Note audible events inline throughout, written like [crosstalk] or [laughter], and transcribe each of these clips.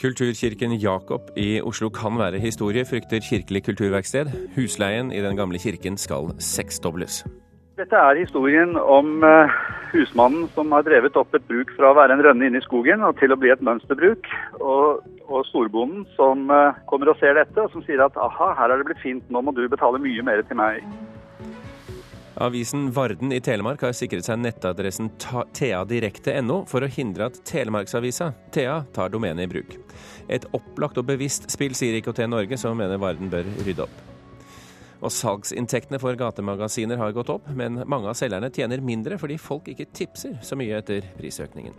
Kulturkirken Jakob i Oslo kan være historie, frykter Kirkelig kulturverksted. Husleien i den gamle kirken skal seksdobles. Dette er historien om eh, husmannen som har drevet opp et bruk fra å være en rønne inne i skogen og til å bli et mønsterbruk. Og, og storbonden som eh, kommer og ser dette og som sier at aha, her er det blitt fint, nå må du betale mye mer til meg. Avisen Varden i Telemark har sikret seg nettadressen thadirekte.no for å hindre at Telemarksavisa, Thea, tar domenet i bruk. Et opplagt og bevisst spill, sier IKT Norge, som mener Varden bør rydde opp. Og Salgsinntektene for gatemagasiner har gått opp, men mange av selgerne tjener mindre fordi folk ikke tipser så mye etter prisøkningen.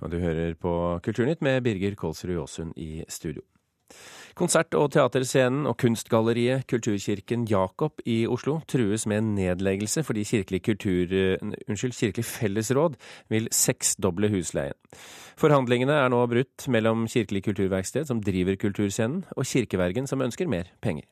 Og du hører på Kulturnytt med Birger Kolsrud Jåsund i studio. Konsert- og teaterscenen og kunstgalleriet Kulturkirken Jakob i Oslo trues med nedleggelse fordi Kirkelig, kultur, unnskyld, kirkelig fellesråd vil seksdoble husleien. Forhandlingene er nå brutt mellom Kirkelig kulturverksted, som driver kulturscenen, og Kirkevergen, som ønsker mer penger.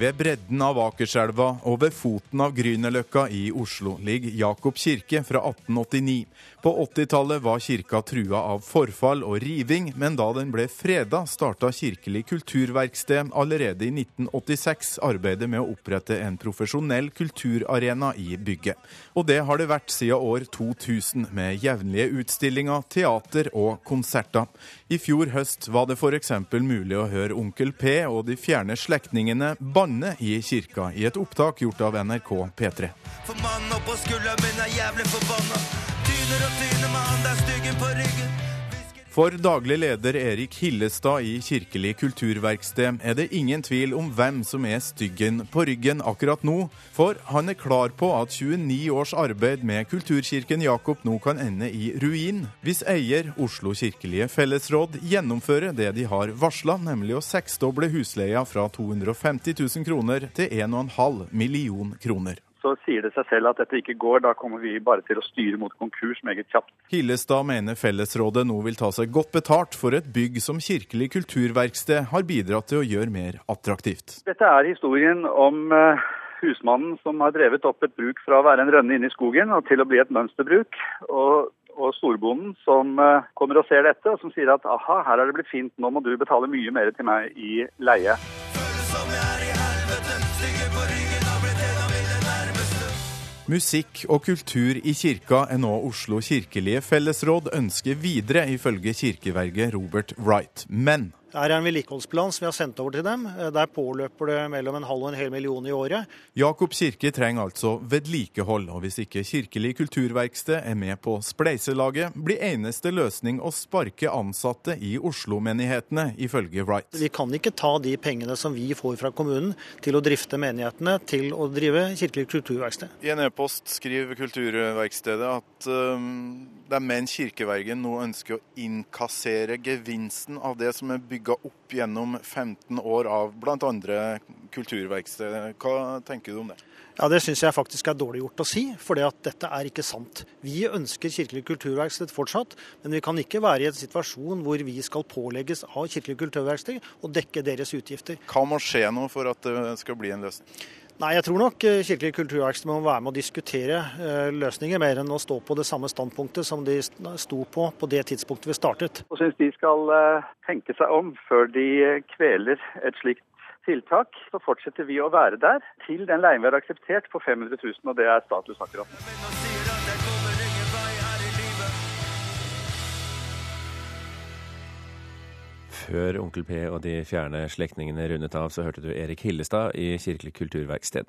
Ved bredden av Akerselva og ved foten av Grünerløkka i Oslo ligger Jakob kirke fra 1889. På 80-tallet var kirka trua av forfall og riving, men da den ble freda, starta Kirkelig kulturverksted allerede i 1986 arbeidet med å opprette en profesjonell kulturarena i bygget. Og det har det vært siden år 2000, med jevnlige utstillinger, teater og konserter. I fjor høst var det f.eks. mulig å høre Onkel P og de fjerne slektningene banne i kirka i et opptak gjort av NRK P3. For mannen oppå skuldra min er jævlig forbanna. Tyner å tyne, mann, det er styggen på ryggen. For daglig leder Erik Hillestad i Kirkelig kulturverksted er det ingen tvil om hvem som er styggen på ryggen akkurat nå, for han er klar på at 29 års arbeid med Kulturkirken Jakob nå kan ende i ruin, hvis eier Oslo kirkelige fellesråd gjennomfører det de har varsla, nemlig å seksdoble husleia fra 250 000 kroner til 1,5 million kroner så sier det seg selv at dette ikke går. Da kommer vi bare til å styre mot konkurs meget kjapt. Hillestad mener Fellesrådet nå vil ta seg godt betalt for et bygg som Kirkelig kulturverksted har bidratt til å gjøre mer attraktivt. Dette er historien om uh, husmannen som har drevet opp et bruk fra å være en rønne inne i skogen og til å bli et mønsterbruk. Og og storbonden som uh, kommer og ser dette, og som sier at aha, her er det blitt fint, nå må du betale mye mer til meg i leie. Musikk og kultur i kirka er nå Oslo kirkelige fellesråd ønsker videre, ifølge kirkeverget Robert Wright. Men det er en vedlikeholdsplan som vi har sendt over til dem. Der påløper det mellom en halv og en hel million i året. Jakob kirke trenger altså vedlikehold, og hvis ikke Kirkelig kulturverksted er med på spleiselaget, blir eneste løsning å sparke ansatte i Oslo-menighetene, ifølge Wright. Vi kan ikke ta de pengene som vi får fra kommunen til å drifte menighetene, til å drive Kirkelig kulturverksted. I en e-post skriver Kulturverkstedet at um, det er menn kirkevergen nå ønsker å innkassere gevinsten av det som er bygd bygga opp gjennom 15 år av bl.a. Kulturverkstedet. Hva tenker du om det? Ja, Det syns jeg faktisk er dårlig gjort å si, for dette er ikke sant. Vi ønsker Kirkelig kulturverksted fortsatt, men vi kan ikke være i en situasjon hvor vi skal pålegges av Kirkelig kulturverksted å dekke deres utgifter. Hva må skje nå for at det skal bli en løsning? Nei, jeg tror nok eh, Kirkelig kulturverksted må være med å diskutere eh, løsninger, mer enn å stå på det samme standpunktet som de sto på på det tidspunktet vi startet. Og syns de skal eh, tenke seg om før de kveler et slikt tiltak. Så fortsetter vi å være der til den leien vi har akseptert på 500 000, og det er status akkurat nå. Før Onkel P og de fjerne slektningene rundet av, så hørte du Erik Hillestad i Kirkelig kulturverksted.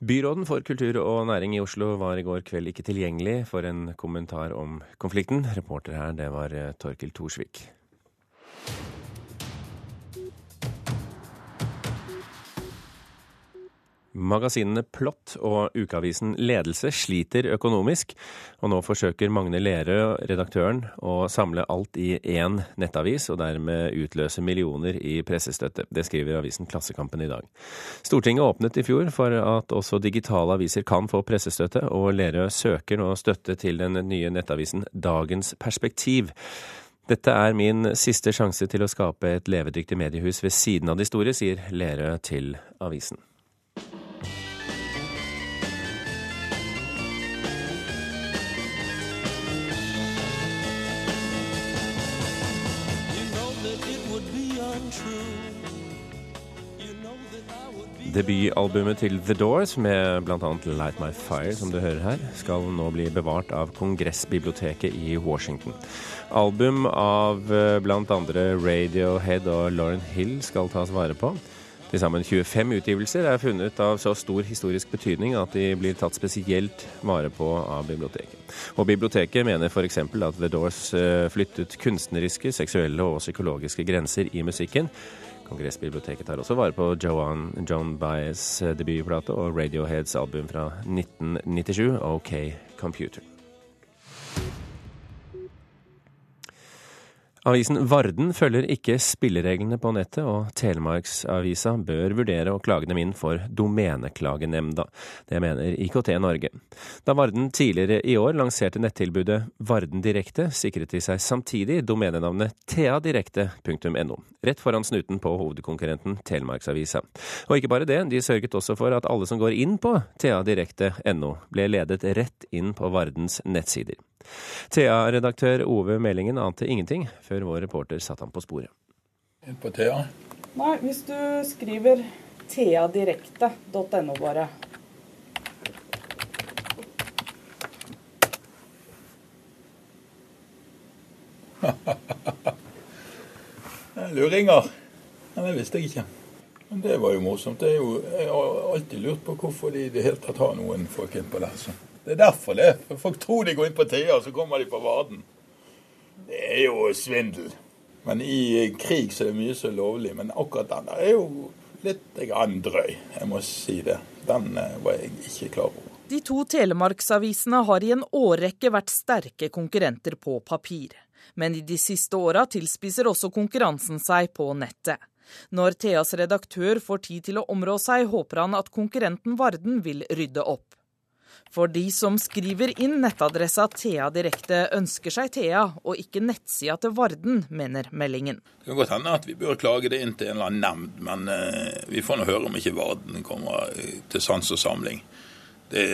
Byråden for kultur og næring i Oslo var i går kveld ikke tilgjengelig for en kommentar om konflikten. Reporter her, det var eh, Torkil Thorsvik. Magasinene Plott og ukeavisen Ledelse sliter økonomisk, og nå forsøker Magne Lerøe, redaktøren, å samle alt i én nettavis, og dermed utløse millioner i pressestøtte. Det skriver avisen Klassekampen i dag. Stortinget åpnet i fjor for at også digitale aviser kan få pressestøtte, og Lerøe søker nå støtte til den nye nettavisen Dagens Perspektiv. Dette er min siste sjanse til å skape et levedyktig mediehus ved siden av de store, sier Lerøe til avisen. Debutalbumet til The Doors, med bl.a. Light My Fire, som du hører her, skal nå bli bevart av Kongressbiblioteket i Washington. Album av eh, bl.a. Radiohead og Lauren Hill skal tas vare på. Til sammen 25 utgivelser er funnet av så stor historisk betydning at de blir tatt spesielt vare på av biblioteket. Og biblioteket mener f.eks. at The Doors eh, flyttet kunstneriske, seksuelle og psykologiske grenser i musikken Kongressbiblioteket tar også vare på Joan, John Baez debutplate og Radioheads album fra 1997, OK Computer. Avisen Varden følger ikke spillereglene på nettet, og Telemarksavisa bør vurdere å klage dem inn for Domeneklagenemnda. Det mener IKT Norge. Da Varden tidligere i år lanserte nettilbudet Varden Direkte, sikret de seg samtidig domenenavnet teadirekte.no, rett foran snuten på hovedkonkurrenten Telemarksavisa. Og ikke bare det, de sørget også for at alle som går inn på teadirekte.no, ble ledet rett inn på Vardens nettsider. Thea-redaktør Ove Meldingen ante ingenting før vår reporter satte ham på sporet. Inn på Thea? Nei, hvis du skriver theadirekte.no bare. [laughs] Luringer. Det visste jeg ikke. Men det var jo morsomt. Jo, jeg har alltid lurt på hvorfor de i det hele tatt har noen folk inn på det. Så. Det er derfor det. For folk tror de går inn på Thea, så kommer de på Varden. Det er jo svindel. Men i krig så er det mye er lovlig. Men akkurat den der er jo litt grann. Jeg må si det. Den eh, var jeg ikke klar over. De to telemarksavisene har i en årrekke vært sterke konkurrenter på papir. Men i de siste åra tilspisser også konkurransen seg på nettet. Når Theas redaktør får tid til å områ seg, håper han at konkurrenten Varden vil rydde opp. For de som skriver inn nettadressa Thea Direkte, ønsker seg Thea, og ikke nettsida til Varden, mener meldingen. Det kan godt hende at vi bør klage det inn til en eller annen nemnd, men uh, vi får nå høre om ikke Varden kommer eh, til sans og samling. Det,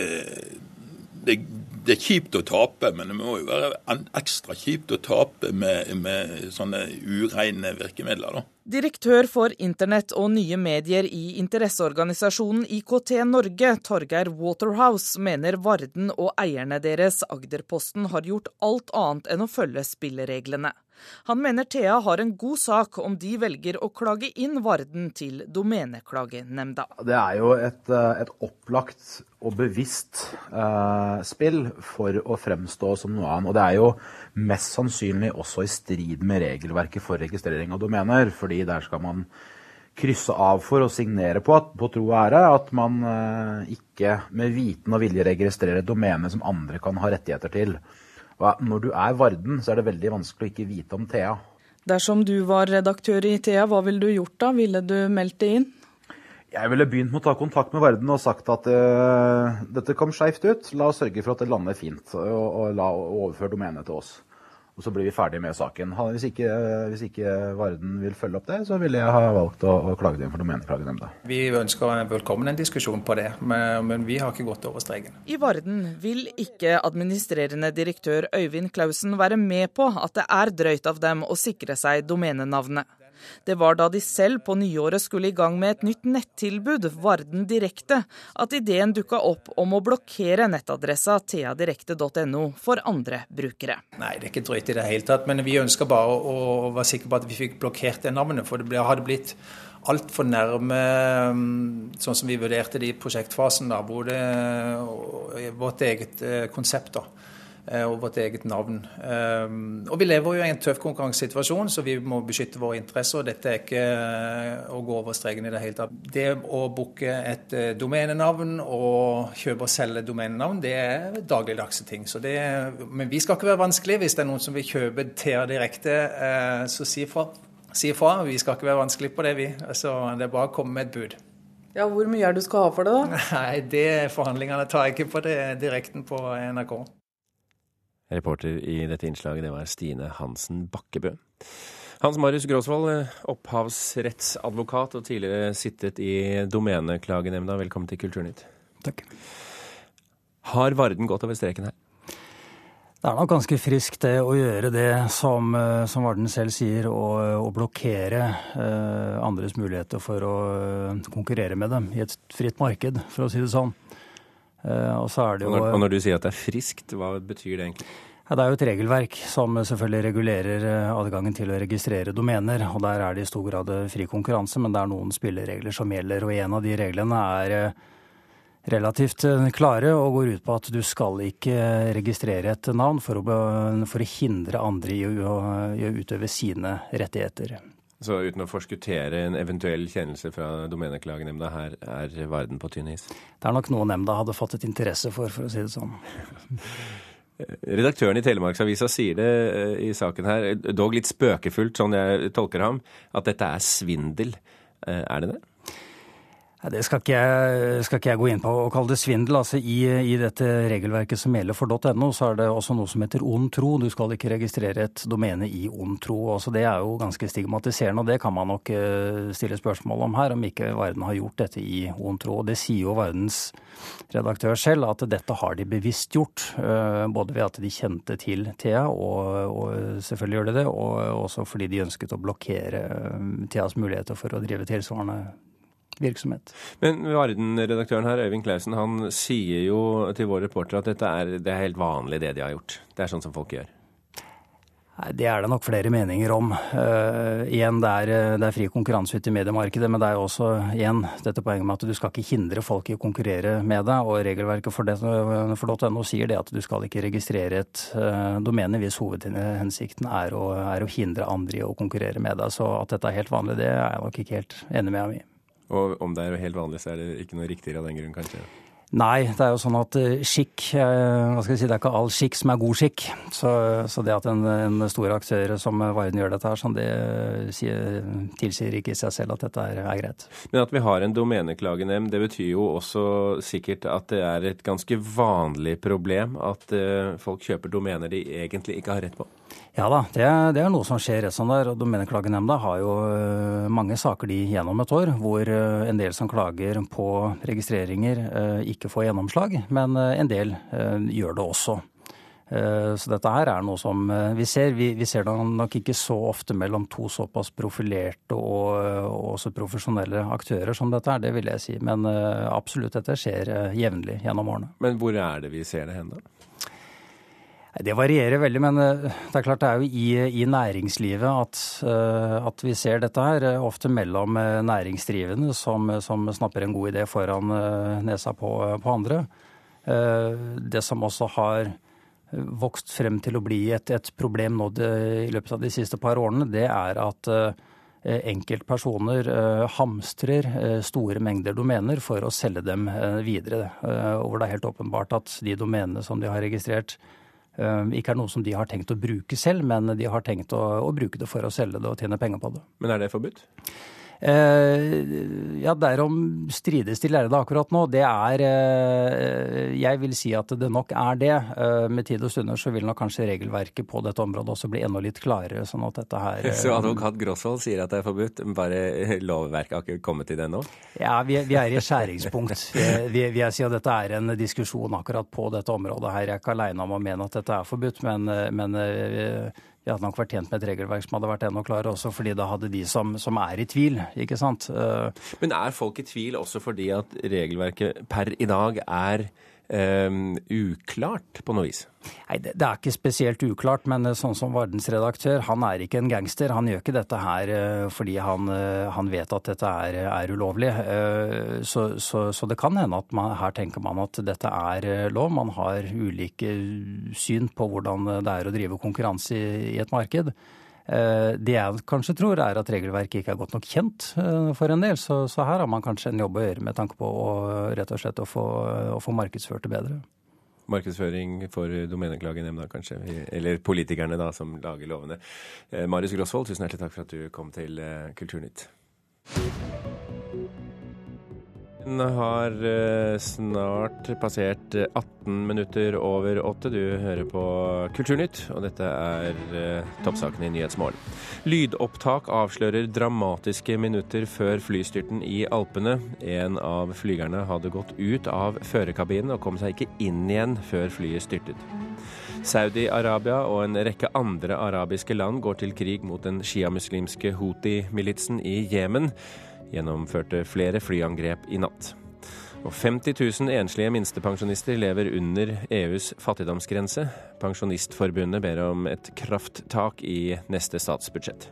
det, det, er kjipt å tape, men det må jo være ekstra kjipt å tape med, med sånne ureine virkemidler. da. Direktør for internett og nye medier i interesseorganisasjonen IKT Norge, Torgeir Waterhouse, mener Varden og eierne deres, Agderposten, har gjort alt annet enn å følge spillereglene. Han mener Thea har en god sak om de velger å klage inn Varden til Domeneklagenemnda. Det er jo et, eh, et opplagt og bevisst eh, spill for å fremstå som noe annet. Og det er jo mest sannsynlig også i strid med regelverket for registrering av domener. fordi der skal man krysse av for å signere på, at, på tro og ære at man eh, ikke med viten og vilje registrerer domene som andre kan ha rettigheter til. Og når du er Varden, så er det veldig vanskelig å ikke vite om Thea. Dersom du var redaktør i Thea, hva ville du gjort da? Ville du meldt det inn? Jeg ville begynt med å ta kontakt med Varden og sagt at uh, dette kom skeivt ut. La oss sørge for at det lander fint, og, og la overføre domenet til oss og så blir vi ferdig med saken. Hvis ikke, hvis ikke, Varden vil følge opp det, så ville jeg ha valgt å, å klage det inn for domeneklagenemnda. Vi ønsker velkommen en diskusjon på det, men, men, vi har ikke gått over streken. I Varden vil ikke administrerende direktør Øyvind Klausen være med på at det er drøyt av dem å sikre seg domenenavnet. Det var da de selv på nyåret skulle i gang med et nytt nettilbud, Varden Direkte, at ideen dukka opp om å blokkere nettadressa theadirekte.no for andre brukere. Nei, det er ikke drøyt i det hele tatt, men vi ønska bare å være sikre på at vi fikk blokkert det navnet. For det hadde blitt altfor nærme mm, sånn som vi vurderte det i prosjektfasen, da, hvor det vårt eget eh, konsept. da. Eh, og vårt eget navn. Ehm, og Vi lever jo i en tøff konkurransesituasjon, så vi må beskytte våre interesser. og Dette er ikke eh, å gå over streken i det hele tatt. Det å booke et eh, domenenavn og kjøpe og selge domenenavn, det er dagligdagse ting. Det, men vi skal ikke være vanskelig. Hvis det er noen som vil kjøpe Thea direkte, så si ifra. Si ifra. Vi skal ikke være vanskelig på det, vi. Altså, det er bare å komme med et bud. Ja, Hvor mye er det du skal ha for det, da? [laughs] Nei, det Forhandlingene tar jeg ikke på det direkten på NRK. Reporter i dette innslaget, det var Stine Hansen Bakkebø. Hans Marius Gråsvold, opphavsrettsadvokat og tidligere sittet i Domeneklagenemnda. Velkommen til Kulturnytt. Takk. Har Varden gått over streken her? Det er nok ganske friskt det å gjøre det som, eh, som Varden selv sier, å, blokkere eh, andres muligheter for å eh, konkurrere med dem i et fritt marked, for å si det sånn. Eh, og, så det jo, og, når, og når du sier at det er friskt, hva betyr det egentlig? Ja, det er jo et regelverk som selvfølgelig regulerer eh, adgangen til å registrere domener. og Der er det i stor grad fri konkurranse, men det er noen spilleregler som gjelder. og En av de reglene er relativt eh, klare og går ut på at du skal ikke registrere et navn for å, for å hindre andre i å, i å, utøve sine rettigheter. Så uten å forskuttere en eventuell kjennelse fra domeneklagenemnda, her er verden på tynn is? Det er nok noe nemnda hadde fått et interesse for, for å si det sånn. [laughs] Redaktøren i Telemarksavisa sier det eh, i saken her, dog litt spøkefullt, sånn jeg tolker ham, at dette er svindel. Eh, er det det? Det skal ikke, jeg, skal ikke, jeg, gå inn på å kalle det svindel. Altså, i, i, dette regelverket som gjelder for .no, så er det også noe som heter ond tro. Du skal ikke registrere et domene i ond tro. Altså, det er jo ganske stigmatiserende, og det kan man nok uh, stille spørsmål om her, om ikke verden har gjort dette i ond tro. Og det sier jo verdens redaktør selv, at dette har de bevisst gjort. Uh, både ved at de kjente til Thea, og, og selvfølgelig gjør de det, og også fordi de ønsket å blokkere uh, Theas muligheter for å drive tilsvarende virksomhet. Men Varden-redaktøren her, Øyvind Klausen, han sier jo til vår reporter at dette er, det er helt vanlig det de har gjort. Det er sånn som folk gjør. Nei, Det er det nok flere meninger om. Uh, igjen, det er, det er, fri konkurranse ute i mediemarkedet, men det er jo også igjen dette poenget med at du skal ikke hindre folk i å konkurrere med deg. Og regelverket for, det, for .no sier det at du skal ikke registrere et uh, domene hvis hovedhensikten er å, er å, hindre andre i å konkurrere med deg. Så at dette er helt vanlig, det er jeg nok ikke helt enig med ham i. Og om det er helt vanlig, så er det ikke noe riktigere av den grunn, kanskje? Nei, det er jo sånn at eh, skikk eh, hva skal jeg si, Det er ikke all skikk som er god skikk. Så, så det at en, en stor aktør som Varden gjør dette her, sånn, det sier, tilsier ikke i seg selv at dette er, er, greit. Men at vi har en domeneklagenemnd, det betyr jo også sikkert at det er et ganske vanlig problem at folk kjøper domener de egentlig ikke har rett på? Ja da, det, det, er noe som skjer rett sånn der. og Domeneklagenemnda har jo eh, mange saker de gjennom et år, hvor eh, en del som klager på registreringer eh, ikke får gjennomslag, men en del gjør det også. Så dette her er noe som vi ser. Vi, vi ser det nok ikke så ofte mellom to såpass profilerte og, og også profesjonelle aktører som dette er, det vil jeg si. Men absolutt, dette skjer jevnlig gjennom årene. Men hvor er det vi ser det hen, da? Det varierer veldig, men eh, det er klart det er jo i, i næringslivet at, eh, at, vi ser dette her. Eh, ofte mellom næringsdrivende som, som snapper en god idé foran nesa på, på, andre. Det som også har vokst frem til å bli et, et problem nå det, i løpet av de siste par årene, det er at enkeltpersoner hamstrer store mengder domener for å selge dem videre. Hvor det er helt åpenbart at de domenene som de har registrert, ikke er noe som de har tenkt å bruke selv, men de har tenkt å, å bruke det for å selge det og tjene penger på det. Men er det forbudt? Eh, ja, derom strides de lærde akkurat nå. Det er eh, Jeg vil si at det nok er det. Eh, med tid og stunder så vil nok kanskje regelverket på dette området også bli enda litt klarere. sånn at dette her... [laughs] Så advokat Grosvold sier at det er forbudt, bare lovverket har ikke kommet til det nå? Ja, vi, vi er i skjæringspunkt. [laughs] Vi, vi, jeg sier at dette er en diskusjon akkurat på dette området her. Jeg er ikke aleine om å mene at dette er forbudt, men, men vi hadde nok vært tjent med et regelverk som hadde vært enda klarere, også fordi da hadde de som, som, er i tvil, ikke sant. Eh, Men er folk i tvil også fordi at regelverket per i dag er um, uklart på noe vis? Nei, det, det, er ikke spesielt uklart, men eh, sånn som Vardens redaktør, han er ikke en gangster. Han gjør ikke dette her uh, fordi han, uh, han, vet at dette er, er ulovlig. Så, så, så, det kan hende at man, her tenker man at dette er lov. Man har ulike syn på hvordan det er å drive konkurranse i, i et marked. Eh, det jeg kanskje tror, er at regelverket ikke er godt nok kjent eh, for en del. Så, så her har man kanskje en jobb å gjøre med tanke på å, rett og slett å få, å få markedsført det bedre. Markedsføring for domeneklagenemnda, kanskje. Eller politikerne, da, som lager lovene. Eh, Marius Grosvold, tusen hjertelig takk for at du kom til Kulturnytt. Den har eh, snart passert 18 eh, minutter over åtte. Du hører på Kulturnytt, og dette er eh, toppsakene i Nyhetsmorgen. Lydopptak avslører dramatiske minutter før flystyrten i Alpene. En av flygerne hadde gått ut av førerkabinen og kom seg ikke inn igjen før flyet styrtet. Saudi-Arabia og en rekke andre arabiske land går til krig mot den sjiamuslimske Houthi-militsen i Jemen. Gjennomførte flere flyangrep i natt. Og 50 000 enslige minstepensjonister lever under EUs fattigdomsgrense. Pensjonistforbundet ber om et krafttak i neste statsbudsjett.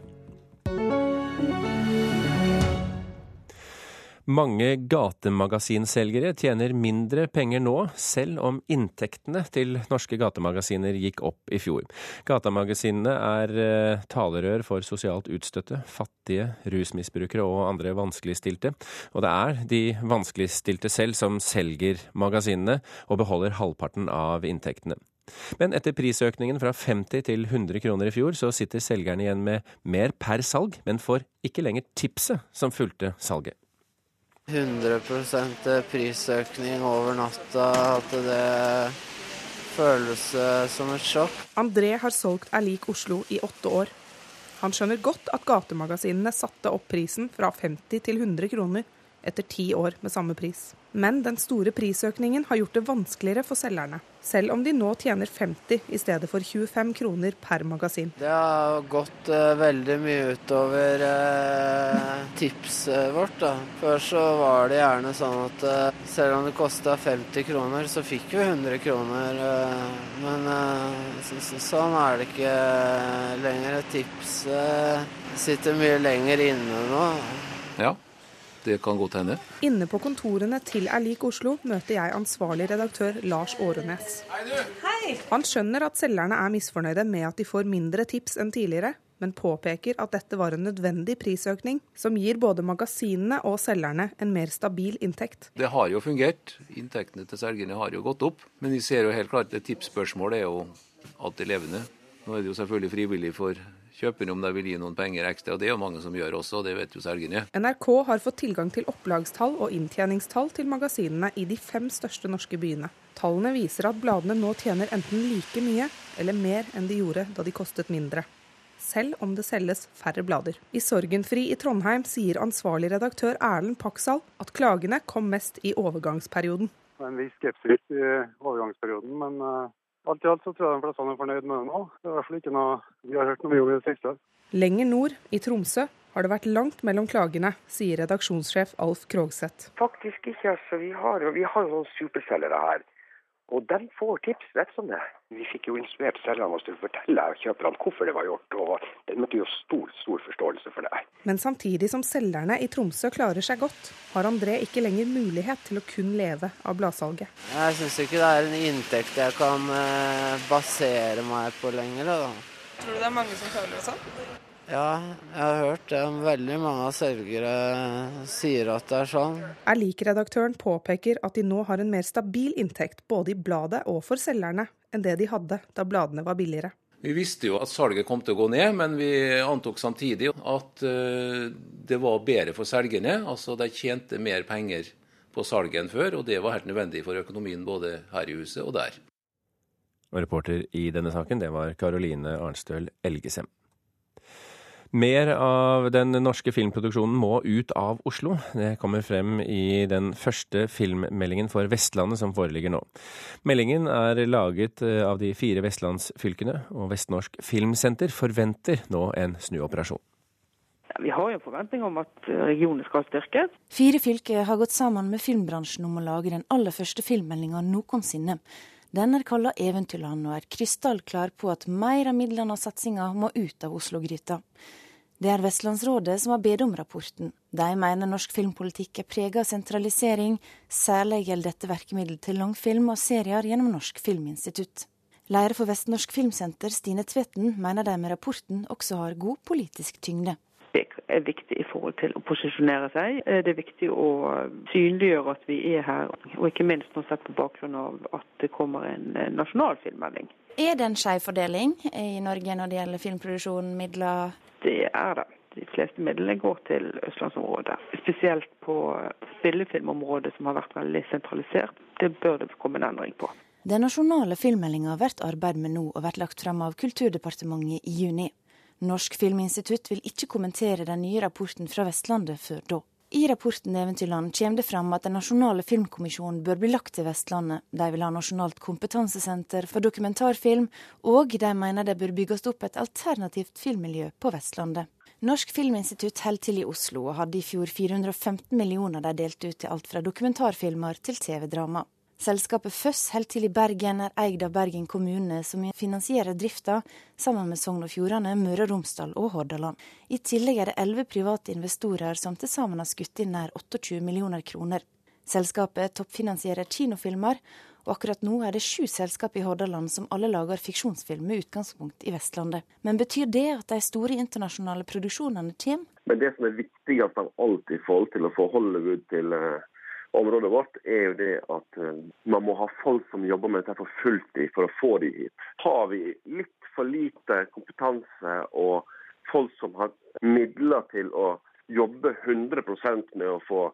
Mange gatemagasinselgere tjener mindre penger nå, selv om inntektene til norske gatemagasiner gikk opp i fjor. Gatemagasinene er eh, talerør for sosialt utstøtte, fattige, rusmisbrukere og andre vanskeligstilte. Og det er de vanskeligstilte selv som selger magasinene, og beholder halvparten av inntektene. Men etter prisøkningen fra 50 til 100 kroner i fjor, så sitter selgerne igjen med mer per salg, men får ikke lenger tipset som fulgte salget. 100% prisøkning over natta, at det føles eh, som et sjokk. André har solgt Er Oslo i åtte år. Han skjønner godt at gatemagasinene satte opp prisen fra 50 til 100 kroner etter ti år med samme pris. Men den store prisøkningen har gjort det vanskeligere for selgerne, selv om de nå tjener 50 i stedet for 25 kroner per magasin. Det har gått uh, veldig mye utover uh, tipset vårt. Da. Før så var det gjerne sånn at uh, selv om det kosta 50 kroner, så fikk vi 100 kroner. men så, så, sånn er det ikke lenger. Tipset sitter mye lenger inne nå. Ja, det kan godt hende. Inne på kontorene til Er lik Oslo møter jeg ansvarlig redaktør Lars Årenes. Hei! Han skjønner at selgerne er misfornøyde med at de får mindre tips enn tidligere, men påpeker at dette var en nødvendig prisøkning som gir både magasinene og selgerne en mer stabil inntekt. Det har jo fungert. Inntektene til selgerne har jo gått opp. Men vi ser jo helt klart at tipsspørsmålet er jo alltid levende. Nå er det jo selvfølgelig frivillig for kjøper om de vil gi noen penger ekstra. og Det er jo mange som gjør også, og det vet jo selgerne. NRK har fått tilgang til opplagstall og inntjeningstall til magasinene i de fem største norske byene. Tallene viser at bladene nå tjener enten like mye eller mer enn de gjorde da de kostet mindre. Selv om det selges færre blader. I Sorgenfri i Trondheim sier ansvarlig redaktør Erlend Paksal at klagene kom mest i overgangsperioden. En viss skepsis i overgangsperioden, men eh, Alt i alt så tror jeg de fleste er fornøyd med det nå. Det er i hvert fall ikke noe vi har hørt noe mye om i det siste. Lenger nord, i Tromsø, har det vært langt mellom klagene, sier redaksjonssjef Alf Krogseth. Faktisk ikke. altså. Vi har, vi har jo noen superselgere her og de får tips rett som det. Vi fikk jo instruert selgerne oss til å fortelle kjøperne hvorfor det var gjort, og det møtte jo stor, stor forståelse for det. Men samtidig som selgerne i Tromsø klarer seg godt, har André ikke lenger mulighet til å kun leve av bladsalget. Jeg syns ikke det er en inntekt jeg kan eh, basere meg på lenger. Da. Tror du det er mange som føler det sånn? Ja, jeg har hørt det. Veldig mange av selgere sier at det er sånn. Erlik-redaktøren påpeker at de nå har en mer stabil inntekt både i bladet og for selgerne enn det de hadde da bladene var billigere. Vi visste jo at salget kom til å gå ned, men vi antok samtidig at eh, det var bedre for selgerne. Altså de tjente mer penger på salget enn før, og det var helt nødvendig for økonomien både her i huset og der. Og reporter i denne saken, det var Karoline Arnstøl Elgesem. Mer av den norske filmproduksjonen må ut av Oslo. Det kommer frem i den første filmmeldingen for Vestlandet som foreligger nå. Meldingen er laget eh, av de fire vestlandsfylkene, og Vestnorsk Filmsenter forventer nå en snuoperasjon. Vi har jo en forventning om at regionen skal styrkes. Fire fylker har gått sammen med filmbransjen om å lage den aller første filmmeldinga noensinne. Den er kalla Eventyrland, og er krystallklar på at mer av midlene og satsinga må ut av Oslo-gryta. Det er Vestlandsrådet som har bedt om rapporten. De mener norsk filmpolitikk er prega av sentralisering, særlig gjelder dette virkemiddel til langfilm og serier gjennom Norsk Filminstitutt. Leder for Vestnorsk Filmsenter, Stine Tvetten, mener de med rapporten også har god politisk tyngde. Det er viktig i forhold til å posisjonere seg. Eh, det er viktig å synliggjøre at vi er her, og ikke minst nå sett på bakgrunn av at det kommer en nasjonal filmmelding. Er det en skjev fordeling i Norge når det gjelder filmproduksjon, midler? Det er det. De fleste midlene går til østlandsområdet. Spesielt på spillefilmområdet, som har vært veldig sentralisert. Det bør det komme en endring på. Den nasjonale filmmeldinga blir arbeidet med nå og blir lagt frem av Kulturdepartementet i juni. Norsk Filminstitutt vil ikke kommentere den nye rapporten fra Vestlandet før da. I rapporten Eventyrland kommer det fram at den nasjonale filmkommisjonen bør bli lagt til Vestlandet. De vil ha nasjonalt kompetansesenter for dokumentarfilm, og de mener det bør bygges opp et alternativt filmmiljø på Vestlandet. Norsk Filminstitutt holder til i Oslo, og hadde i fjor 415 millioner de delte ut til alt fra dokumentarfilmer til TV-drama. Selskapet Føss holder til i Bergen, er eid av Bergen kommune, som finansierer drifta sammen med Sogn og Fjordane, Møre og Romsdal og Hordaland. I tillegg er det elleve private investorer som til sammen har skutt inn nær 28 millioner kroner. Selskapet toppfinansierer kinofilmer, og akkurat nå er det sju selskap i Hordaland som alle lager fiksjonsfilm med utgangspunkt i Vestlandet. Men betyr det at de store internasjonale produksjonene kommer? Men det som er viktigst av alt i forhold til å få Hollywood til uh området vårt, er jo det at eh, man må ha folk som jobber med dette for fulltid for å få de hit. Har vi litt for lite kompetanse og folk som har midler til å jobbe 100% med å få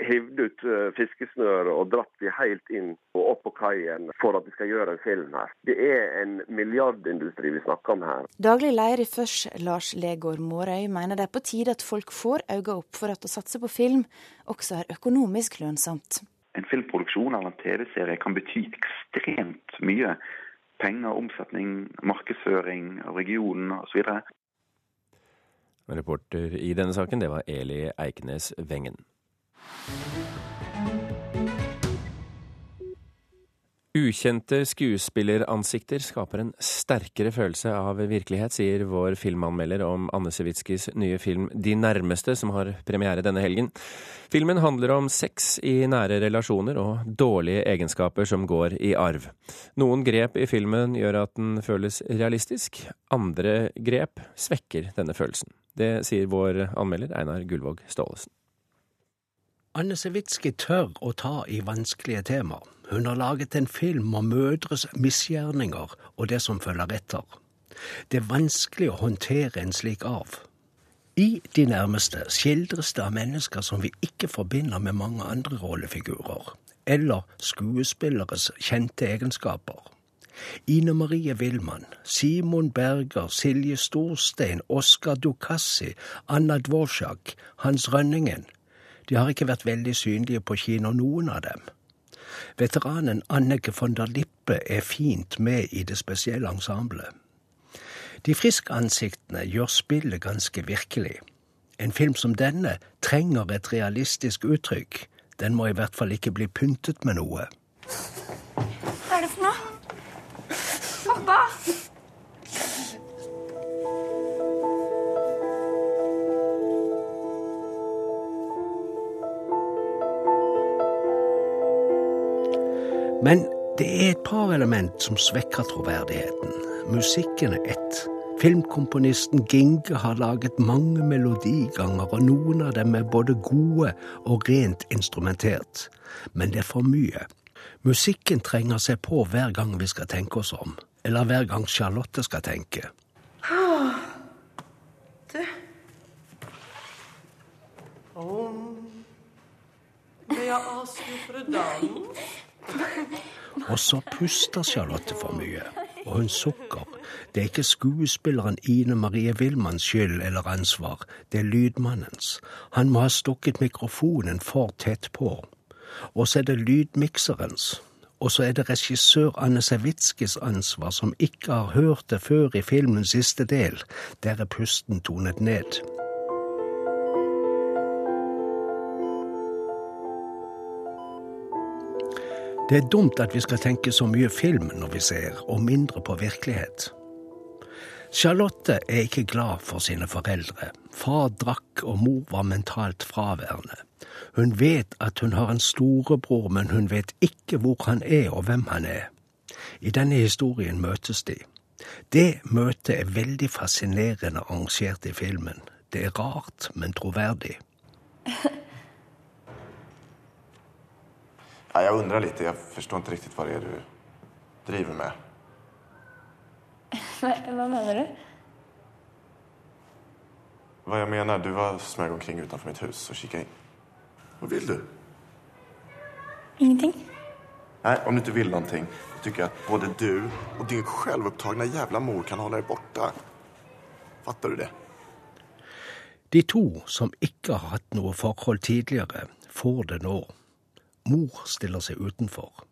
hivd ut eh, fiskesnøret og dratt de helt inn og opp på kaien for at vi skal gjøre en film her. Det er en milliardindustri vi snakker om her. Daglig leder i Førs, Lars Legård Mårøy, mener det er på tide at folk får øynene opp for at å satse på film også er økonomisk lønnsomt. En filmproduksjon eller en TV-serie kan bety ekstremt mye penger, omsetning, markedsføring regionen osv. Reporter i denne saken, det var Eli Eikenes Wengen. Ukjente skuespilleransikter skaper en sterkere følelse av virkelighet, sier vår filmanmelder om Anne Sewitskys nye film De nærmeste, som har premiere denne helgen. Filmen handler om sex i nære relasjoner og dårlige egenskaper som går i arv. Noen grep i filmen gjør at den føles realistisk, andre grep svekker denne følelsen. Det sier vår anmelder Einar Gullvåg Staalesen. Anne Sewitsky tør å ta i vanskelige temaer. Hun har laget en film om mødres misgjerninger og det som følger etter. Det er vanskelig å håndtere en slik arv. I De nærmeste skildres det av mennesker som vi ikke forbinder med mange andre rollefigurer, eller skuespilleres kjente egenskaper. Ine Marie Wilman, Simon Berger, Silje Storstein, Oskar Dukassi, Anna Dvorak, Hans Rønningen – de har ikke vært veldig synlige på kino, noen av dem. Veteranen Anneke von der Lippe er fint med i det spesielle ensemblet. De friske ansiktene gjør spillet ganske virkelig. En film som denne trenger et realistisk uttrykk. Den må i hvert fall ikke bli pyntet med noe. Hva er det for noe? Pappa! Men det er et par element som svekker troverdigheten. Musikken er ett. Filmkomponisten Ginge har laget mange melodiganger, og noen av dem er både gode og rent instrumentert. Men det er for mye. Musikken trenger seg på hver gang vi skal tenke oss om. Eller hver gang Charlotte skal tenke. Ah, du Om det er avsluttet og så puster Charlotte for mye, og hun sukker. Det er ikke skuespilleren Ine Marie Wilmanns skyld eller ansvar, det er lydmannens. Han må ha stukket mikrofonen for tett på. Og så er det lydmikserens. Og så er det regissør Anne Sewitskis ansvar, som ikke har hørt det før i filmens siste del. Der er pusten tonet ned. Det er dumt at vi skal tenke så mye film når vi ser, og mindre på virkelighet. Charlotte er ikke glad for sine foreldre. Far drakk, og mor var mentalt fraværende. Hun vet at hun har en storebror, men hun vet ikke hvor han er og hvem han er. I denne historien møtes de. Det møtet er veldig fascinerende arrangert i filmen. Det er rart, men troverdig. [laughs] Ja, jag undrar lite. Jag förstår inte riktigt vad det är du driver med. Hva mener du? Hva jeg mener? Du var smög omkring utenfor mitt hus og kikade in. Vad vill du? Ingenting. Nej, om du ikke vill någonting så tycker jag att både du og din självupptagna jävla mor kan hålla deg borta. Fattar du det? De to som ikke har hatt noe forhold tidligere, får det nå. Mor stiller seg utenfor.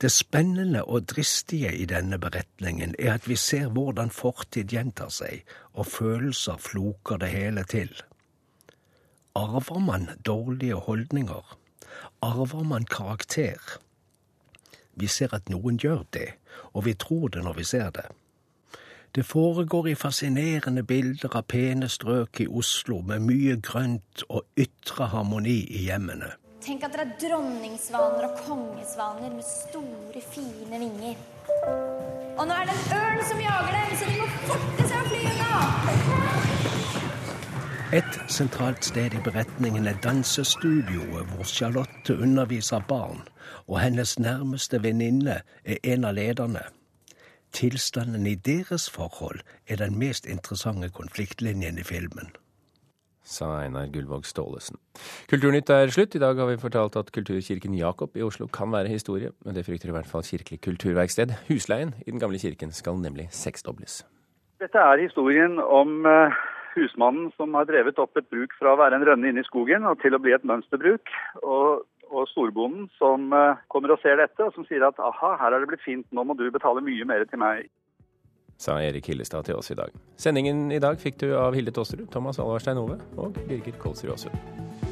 Det spennende og dristige i denne beretningen er at vi ser hvordan fortid gjentar seg, og følelser floker det hele til. Arver man dårlige holdninger? Arver man karakter? Vi ser at noen gjør det, og vi tror det når vi ser det. Det foregår i fascinerende bilder av pene strøk i Oslo med mye grønt og ytre harmoni i hjemmene. Tenk at dere er dronningsvaner og kongesvaner med store, fine vinger. Og nå er det en ørn som jager dem, så de må forte seg å fly unna! Et sentralt sted i beretningen er dansestudioet hvor Charlotte underviser barn, og hennes nærmeste venninne er en av lederne. Tilstanden i deres forhold er den mest interessante konfliktlinjen i filmen sa Einar Gullvåg Staalesen. Kulturnytt er slutt. I dag har vi fortalt at Kulturkirken Jakob i Oslo kan være historie, men det frykter i hvert fall Kirkelig kulturverksted. Husleien i den gamle kirken skal nemlig seksdobles. Dette er historien om eh, husmannen som har drevet opp et bruk fra å være en rønne inne i skogen og til å bli et mønsterbruk. Og, og storbonden som eh, kommer og ser dette, og som sier at aha, her er det blitt fint, nå må du betale mye mer til meg sa Erik Hillestad til oss i dag. Sendingen i dag fikk du av Hilde Tosterud, Thomas Alvarstein Ove og Birgit Kolsrud Aasund.